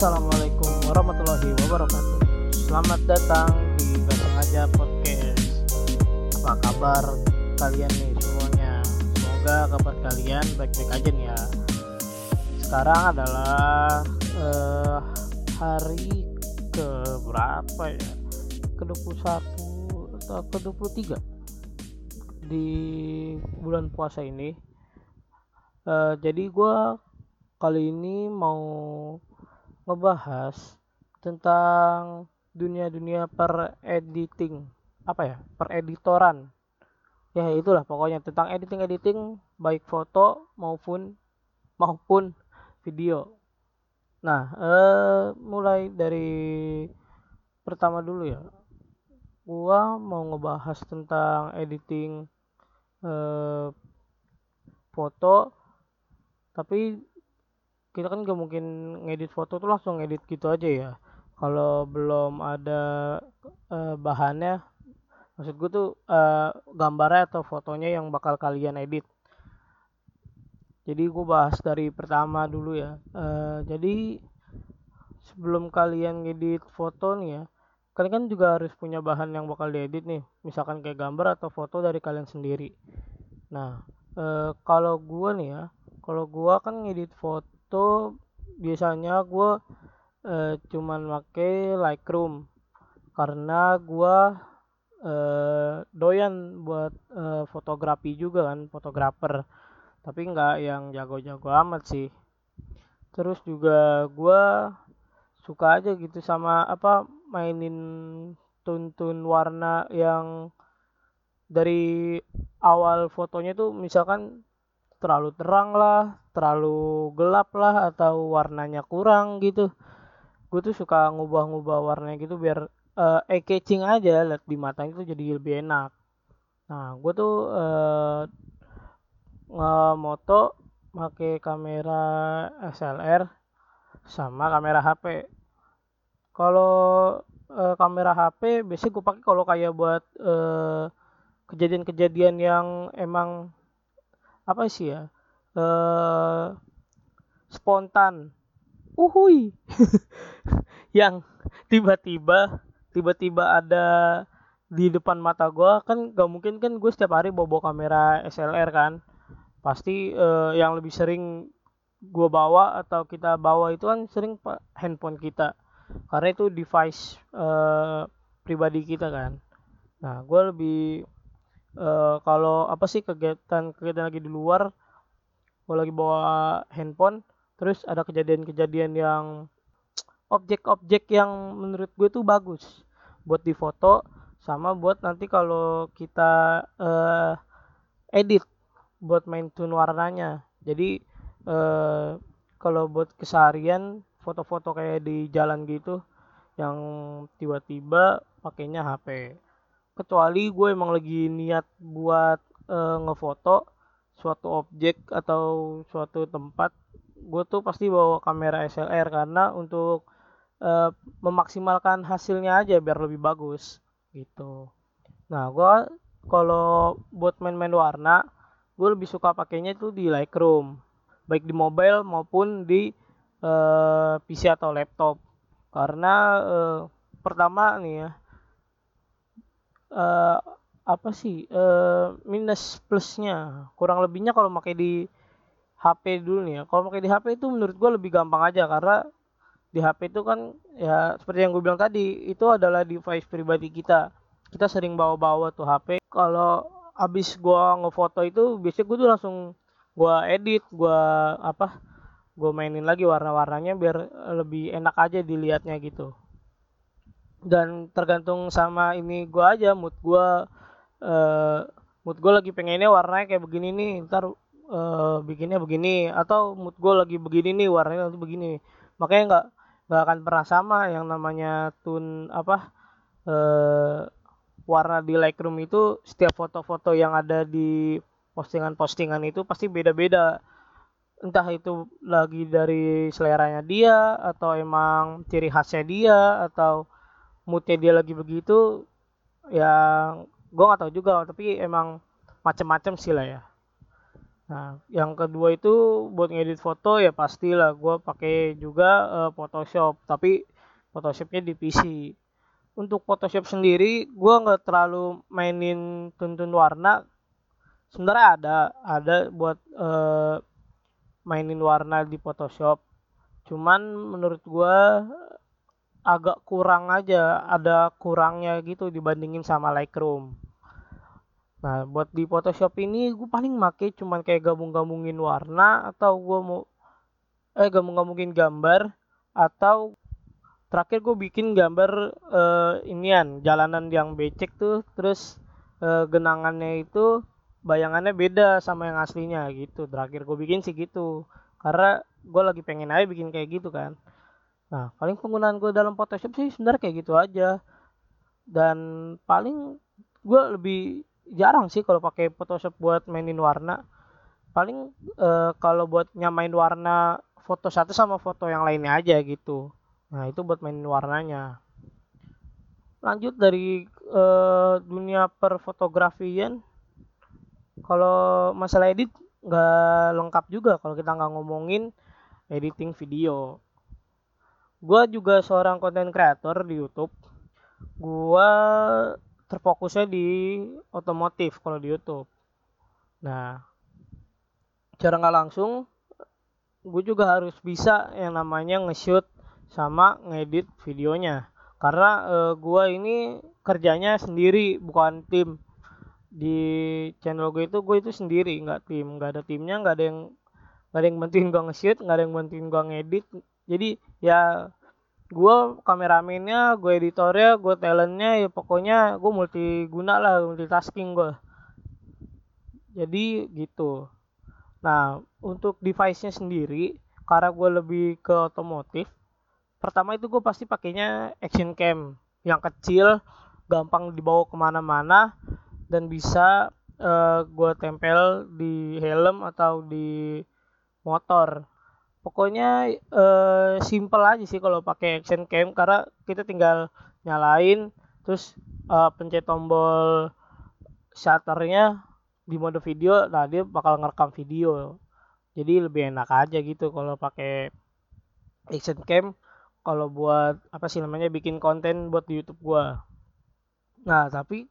Assalamualaikum warahmatullahi wabarakatuh. Selamat datang di Batang Aja Podcast. Apa kabar kalian nih semuanya? Semoga kabar kalian baik-baik aja nih ya. Sekarang adalah eh, hari ke berapa ya? Ke 21 atau ke 23 di bulan puasa ini. Uh, jadi gue kali ini mau ngebahas tentang dunia-dunia per editing apa ya? Per editoran ya itulah pokoknya tentang editing editing baik foto maupun maupun video. Nah eh, mulai dari pertama dulu ya. Gua mau ngebahas tentang editing eh, foto tapi kita kan gak mungkin ngedit foto tuh langsung ngedit gitu aja ya. Kalau belum ada eh, bahannya maksud gue tuh eh, gambarnya atau fotonya yang bakal kalian edit. Jadi gue bahas dari pertama dulu ya. Eh, jadi sebelum kalian ngedit foto nih ya kalian kan juga harus punya bahan yang bakal diedit nih. Misalkan kayak gambar atau foto dari kalian sendiri. Nah e, kalau gua nih ya kalau gua kan ngedit foto biasanya gua e, cuman pakai Lightroom karena gua e, doyan buat e, fotografi juga kan fotografer. Tapi nggak yang jago-jago amat sih. Terus juga gua suka aja gitu sama apa mainin tuntun warna yang dari awal fotonya tuh misalkan terlalu terang lah, terlalu gelap lah atau warnanya kurang gitu. Gue tuh suka ngubah-ngubah warnanya gitu biar uh, eye catching aja lihat di mata itu jadi lebih enak. Nah, gue tuh uh, nge-moto pakai kamera SLR sama kamera HP kalau uh, kamera HP biasanya gue pakai kalau kayak buat kejadian kejadian-kejadian yang emang apa sih ya? Uh, spontan. Uhui yang tiba-tiba tiba-tiba ada di depan mata gue kan gak mungkin kan gue setiap hari bawa, bawa kamera SLR kan. Pasti uh, yang lebih sering gue bawa atau kita bawa itu kan sering handphone kita. Karena itu device uh, pribadi kita kan. Nah gue lebih uh, kalau apa sih kegiatan kegiatan lagi di luar? Gue lagi bawa handphone terus ada kejadian-kejadian yang objek-objek yang menurut gue tuh bagus buat difoto sama buat nanti kalau kita uh, edit buat main tune warnanya. Jadi uh, kalau buat keseharian foto-foto kayak di jalan gitu yang tiba-tiba pakainya HP kecuali gue emang lagi niat buat uh, ngefoto suatu objek atau suatu tempat gue tuh pasti bawa kamera SLR karena untuk uh, memaksimalkan hasilnya aja biar lebih bagus gitu. Nah gue kalau buat main-main warna gue lebih suka pakainya itu di Lightroom baik di mobile maupun di uh, eh, PC atau laptop. Karena uh, pertama nih ya uh, apa sih uh, minus plusnya. Kurang lebihnya kalau pakai di HP dulu nih ya. Kalau pakai di HP itu menurut gue lebih gampang aja karena di HP itu kan ya seperti yang gue bilang tadi itu adalah device pribadi kita. Kita sering bawa-bawa tuh HP kalau abis gue ngefoto itu biasanya gue tuh langsung gue edit gue apa gue mainin lagi warna-warnanya biar lebih enak aja dilihatnya gitu dan tergantung sama ini gue aja mood gue uh, mood gue lagi pengennya warnanya kayak begini nih ntar uh, bikinnya begini atau mood gue lagi begini nih warnanya nanti begini. Makanya nggak nggak akan pernah sama yang namanya tune apa uh, warna di Lightroom itu setiap foto-foto yang ada di postingan-postingan itu pasti beda-beda. Entah itu lagi dari seleranya dia atau emang ciri khasnya dia atau moodnya dia lagi begitu ya gue nggak tahu juga tapi emang macam-macam sih lah ya Nah, yang kedua itu buat ngedit foto ya pastilah gue pakai juga uh, Photoshop, tapi Photoshopnya di PC. Untuk Photoshop sendiri, gue nggak terlalu mainin tuntun warna. Sebenarnya ada, ada buat uh, mainin warna di Photoshop. Cuman menurut gue agak kurang aja, ada kurangnya gitu dibandingin sama Lightroom. Nah, buat di Photoshop ini gue paling make cuman kayak gabung-gabungin warna atau gue mau eh gabung-gabungin gambar atau terakhir gue bikin gambar uh, inian jalanan yang becek tuh terus uh, genangannya itu bayangannya beda sama yang aslinya gitu. Terakhir gue bikin sih gitu. Karena gue lagi pengen aja bikin kayak gitu kan nah paling penggunaan gue dalam Photoshop sih sebenarnya kayak gitu aja. Dan paling gue lebih jarang sih kalau pakai Photoshop buat mainin warna. Paling uh, kalau buat nyamain warna foto satu sama foto yang lainnya aja gitu. Nah itu buat mainin warnanya. Lanjut dari uh, dunia perfotografian. Kalau masalah edit nggak lengkap juga kalau kita nggak ngomongin editing video gue juga seorang konten creator di YouTube gue terfokusnya di otomotif kalau di YouTube. Nah, cara nggak langsung, gue juga harus bisa yang namanya nge-shoot sama ngedit videonya. Karena e, gue ini kerjanya sendiri, bukan tim. Di channel gue itu gue itu sendiri, nggak tim, nggak ada timnya, nggak ada yang nggak ada yang bantuin gue nge-shoot, nggak ada yang bantuin gue ngedit. Jadi ya gue kameramennya gue editornya gue talentnya ya pokoknya gue multiguna lah multitasking gue jadi gitu. Nah untuk device nya sendiri karena gue lebih ke otomotif pertama itu gue pasti pakainya action cam. Yang kecil gampang dibawa ke mana-mana dan bisa uh, eh, gue tempel di helm atau di motor pokoknya uh, simple aja sih kalau pakai action cam karena kita tinggal nyalain terus uh, pencet tombol shutternya di mode video nah dia bakal ngerekam video. Jadi lebih enak aja gitu kalau pakai action cam kalau buat apa sih namanya bikin konten buat di YouTube gua. Nah tapi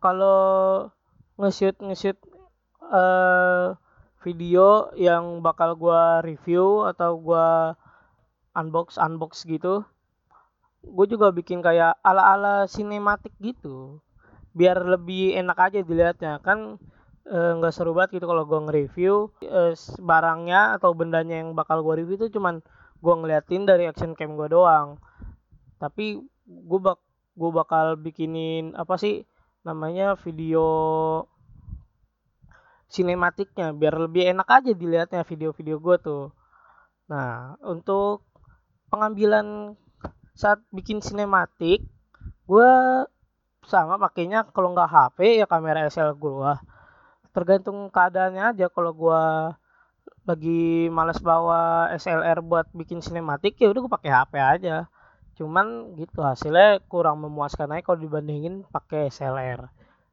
kalau nge-shoot nge-shoot uh, video yang bakal gua review atau gua unbox unbox gitu gue juga bikin kayak ala-ala sinematik gitu biar lebih enak aja dilihatnya. Kan eh, nggak e, seru banget gitu kalau gue nge-review e, barangnya atau bendanya yang bakal gue review itu cuman gue ngeliatin dari action cam gue doang. Tapi gue bak gue bakal bikinin apa sih namanya video sinematiknya biar lebih enak aja dilihatnya video-video gue tuh. Nah untuk pengambilan saat bikin sinematik gue sama pakainya kalau nggak HP ya kamera SL gue tergantung keadaannya aja kalau gue lagi males bawa SLR buat bikin sinematik ya udah gue pakai HP aja. Cuman gitu hasilnya kurang memuaskan aja kalau dibandingin pakai SLR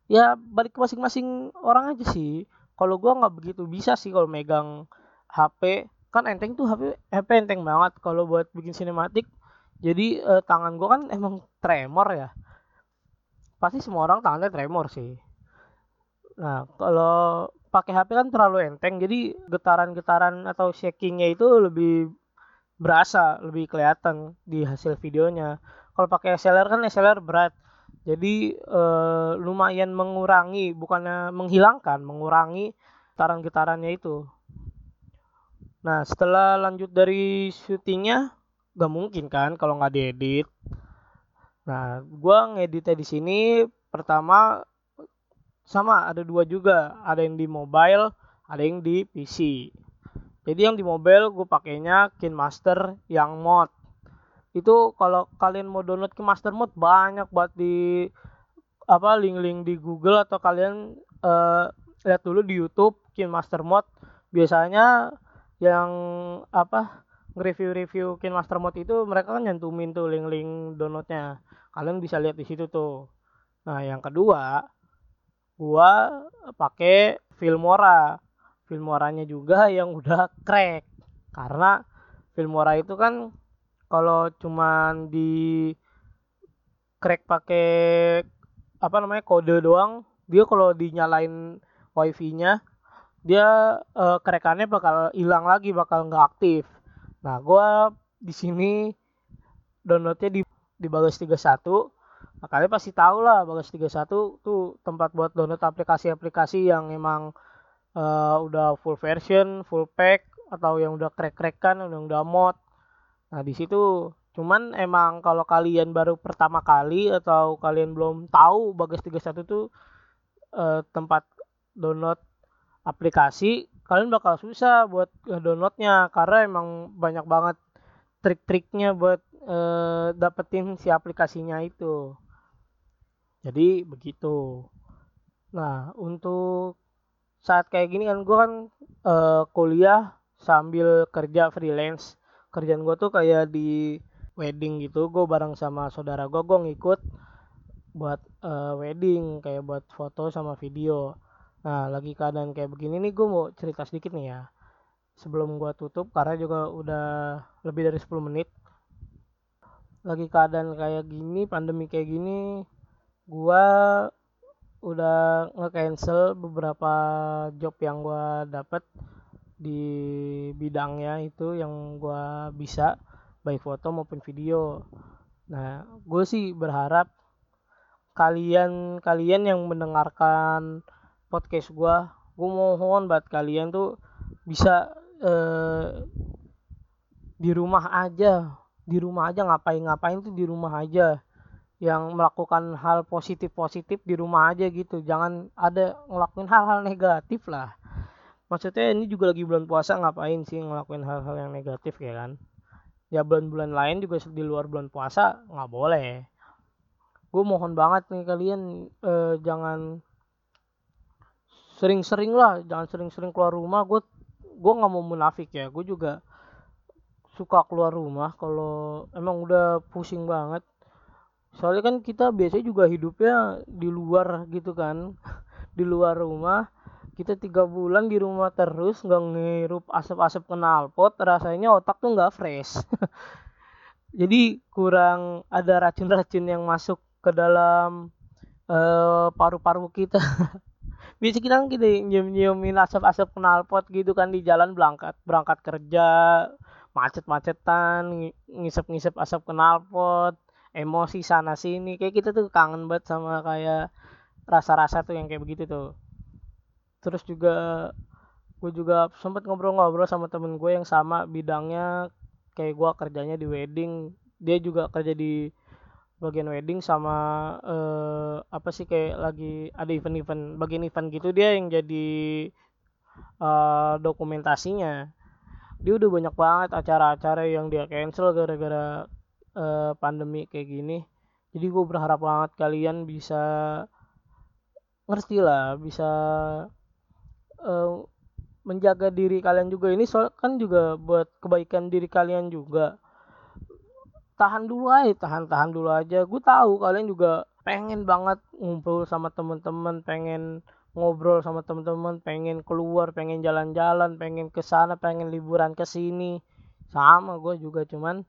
ya balik ke masing-masing orang aja sih kalau gue nggak begitu bisa sih kalau megang HP kan enteng tuh HP HP enteng banget. Kalau buat bikin sinematik jadi eh, tangan gue kan emang tremor ya. Pasti semua orang tangannya tremor sih. Nah kalau pakai HP kan terlalu enteng jadi getaran-getaran atau shakingnya itu lebih berasa lebih kelihatan di hasil videonya. Kalau pakai SLR kan SLR berat jadi uh, lumayan mengurangi bukannya menghilangkan mengurangi getaran-getarannya itu. Nah setelah lanjut dari syutingnya gak mungkin kan kalau nggak diedit. Nah gue ngeditnya di sini pertama sama ada dua juga. Ada yang di mobile ada yang di PC jadi yang di mobile gue pakainya KineMaster yang mod itu kalau kalian mau download ke master mode banyak buat di apa link-link di Google atau kalian uh, lihat dulu di YouTube Kin Master Mode. Biasanya yang apa nge-review-review Kin Master Mode itu mereka kan nyantumin tuh link-link downloadnya. Kalian bisa lihat di situ tuh. Nah yang kedua gua pakai Filmora. Filmoranya juga yang udah crack. Karena Filmora itu kan kalau cuman di crack pakai apa namanya kode doang dia kalau dinyalain wifi-nya dia uh, kerekannya bakal hilang lagi bakal nggak aktif. Nah gue di sini downloadnya di di Bagas 31 nah kalian pasti tahu lah Bagas 31 tuh tempat buat download aplikasi-aplikasi yang emang uh, udah full version full pack atau yang udah crack-crackan udah udah mod nah di situ cuman emang kalau kalian baru pertama kali atau kalian belum tahu Bagas 31 tuh uh, tempat download aplikasi kalian bakal susah buat downloadnya karena emang banyak banget trik-triknya buat uh, dapetin si aplikasinya itu. Jadi begitu. Nah untuk saat kayak gini kan gue kan uh, kuliah sambil kerja freelance kerjaan gue tuh kayak di wedding gitu. Gue bareng sama saudara gue gue ngikut buat uh, wedding kayak buat foto sama video. Nah lagi keadaan kayak begini nih gue mau cerita sedikit nih ya. Sebelum gue tutup karena juga udah lebih dari 10 menit. Lagi keadaan kayak gini pandemi kayak gini gue udah nge-cancel beberapa job yang gue dapet di bidangnya itu yang gue bisa baik foto maupun video. Nah gue sih berharap kalian kalian yang mendengarkan podcast gue gue mohon buat kalian tuh bisa eh, di rumah aja. Di rumah aja ngapain ngapain tuh di rumah aja. Yang melakukan hal positif positif di rumah aja gitu. Jangan ada ngelakuin hal-hal negatif lah maksudnya ini juga lagi bulan puasa ngapain sih ngelakuin hal-hal yang negatif ya kan? Ya bulan-bulan lain juga di luar bulan puasa nggak boleh. Gue mohon banget nih kalian eh, jangan sering-sering lah jangan sering-sering keluar rumah. Gue gue nggak mau munafik ya. Gue juga suka keluar rumah kalau emang udah pusing banget. Soalnya kan kita biasanya juga hidupnya di luar gitu kan. Di luar rumah kita tiga bulan di rumah terus nggak ngirup asap-asap knalpot rasanya otak tuh nggak fresh. Jadi kurang ada racun-racun yang masuk ke dalam uh, paru-paru kita. Biasa kita kan kita nyium-nyiumin asap-asap knalpot gitu kan di jalan berangkat berangkat kerja macet-macetan ngisep-ngisep asap knalpot emosi sana sini kayak kita tuh kangen banget sama kayak rasa-rasa tuh yang kayak begitu tuh terus juga gue juga sempat ngobrol-ngobrol sama temen gue yang sama bidangnya kayak gue kerjanya di wedding. Dia juga kerja di bagian wedding sama eh, apa sih kayak lagi ada event-event bagian event gitu dia yang jadi eh, dokumentasinya. Dia udah banyak banget acara-acara yang dia cancel gara-gara eh, pandemi kayak gini. Jadi gue berharap banget kalian bisa ngerti lah bisa uh, menjaga diri kalian juga. Ini soal kan juga buat kebaikan diri kalian juga. Tahan dulu aja tahan tahan dulu aja. Gue tahu kalian juga pengen banget ngumpul sama temen-temen pengen ngobrol sama temen-temen pengen keluar pengen jalan-jalan pengen ke sana pengen liburan ke sini. Sama gue juga cuman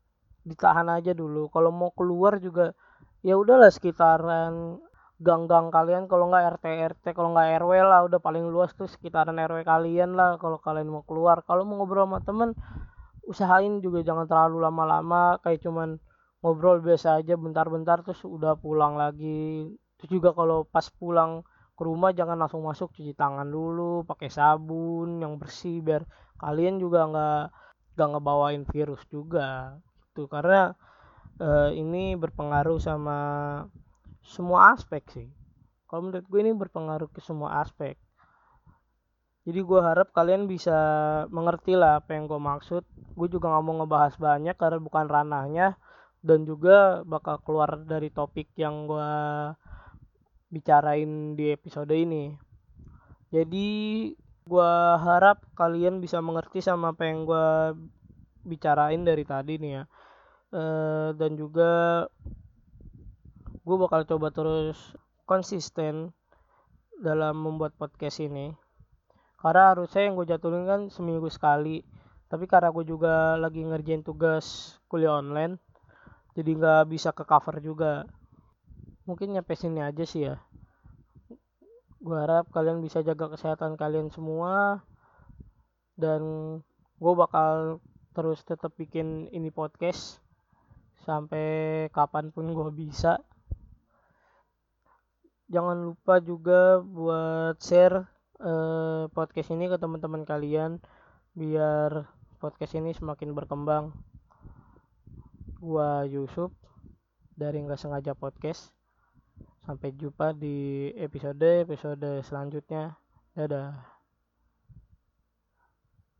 ditahan aja dulu. Kalau mau keluar juga ya udahlah sekitaran gang-gang kalian kalau nggak RT RT kalau nggak RW lah udah paling luas tuh sekitaran RW kalian lah kalau kalian mau keluar. Kalau mau ngobrol sama temen usahain juga jangan terlalu lama-lama kayak cuman ngobrol biasa aja bentar-bentar terus udah pulang lagi. Terus juga kalau pas pulang ke rumah jangan langsung masuk cuci tangan dulu pakai sabun yang bersih biar kalian juga nggak nggak ngebawain virus juga gitu. Karena uh, ini berpengaruh sama semua aspek sih. Kalau menurut gue ini berpengaruh ke semua aspek. Jadi gue harap kalian bisa mengerti lah apa yang gue maksud. Gue juga nggak mau ngebahas banyak karena bukan ranahnya. Dan juga bakal keluar dari topik yang gue bicarain di episode ini. Jadi gue harap kalian bisa mengerti sama apa yang gue bicarain dari tadi nih ya. E, dan juga gue bakal coba terus konsisten dalam membuat podcast ini. Karena harusnya yang gue jadulin kan seminggu sekali. Tapi karena gue juga lagi ngerjain tugas kuliah online jadi nggak bisa ke cover juga. Mungkin nyampe sini aja sih ya. Gue harap kalian bisa jaga kesehatan kalian semua. Dan gue bakal terus tetap bikin ini podcast sampai kapan pun gue bisa jangan lupa juga buat share eh, podcast ini ke teman-teman kalian biar podcast ini semakin berkembang. Gua Yusuf dari nggak sengaja podcast. Sampai jumpa di episode episode selanjutnya. Dadah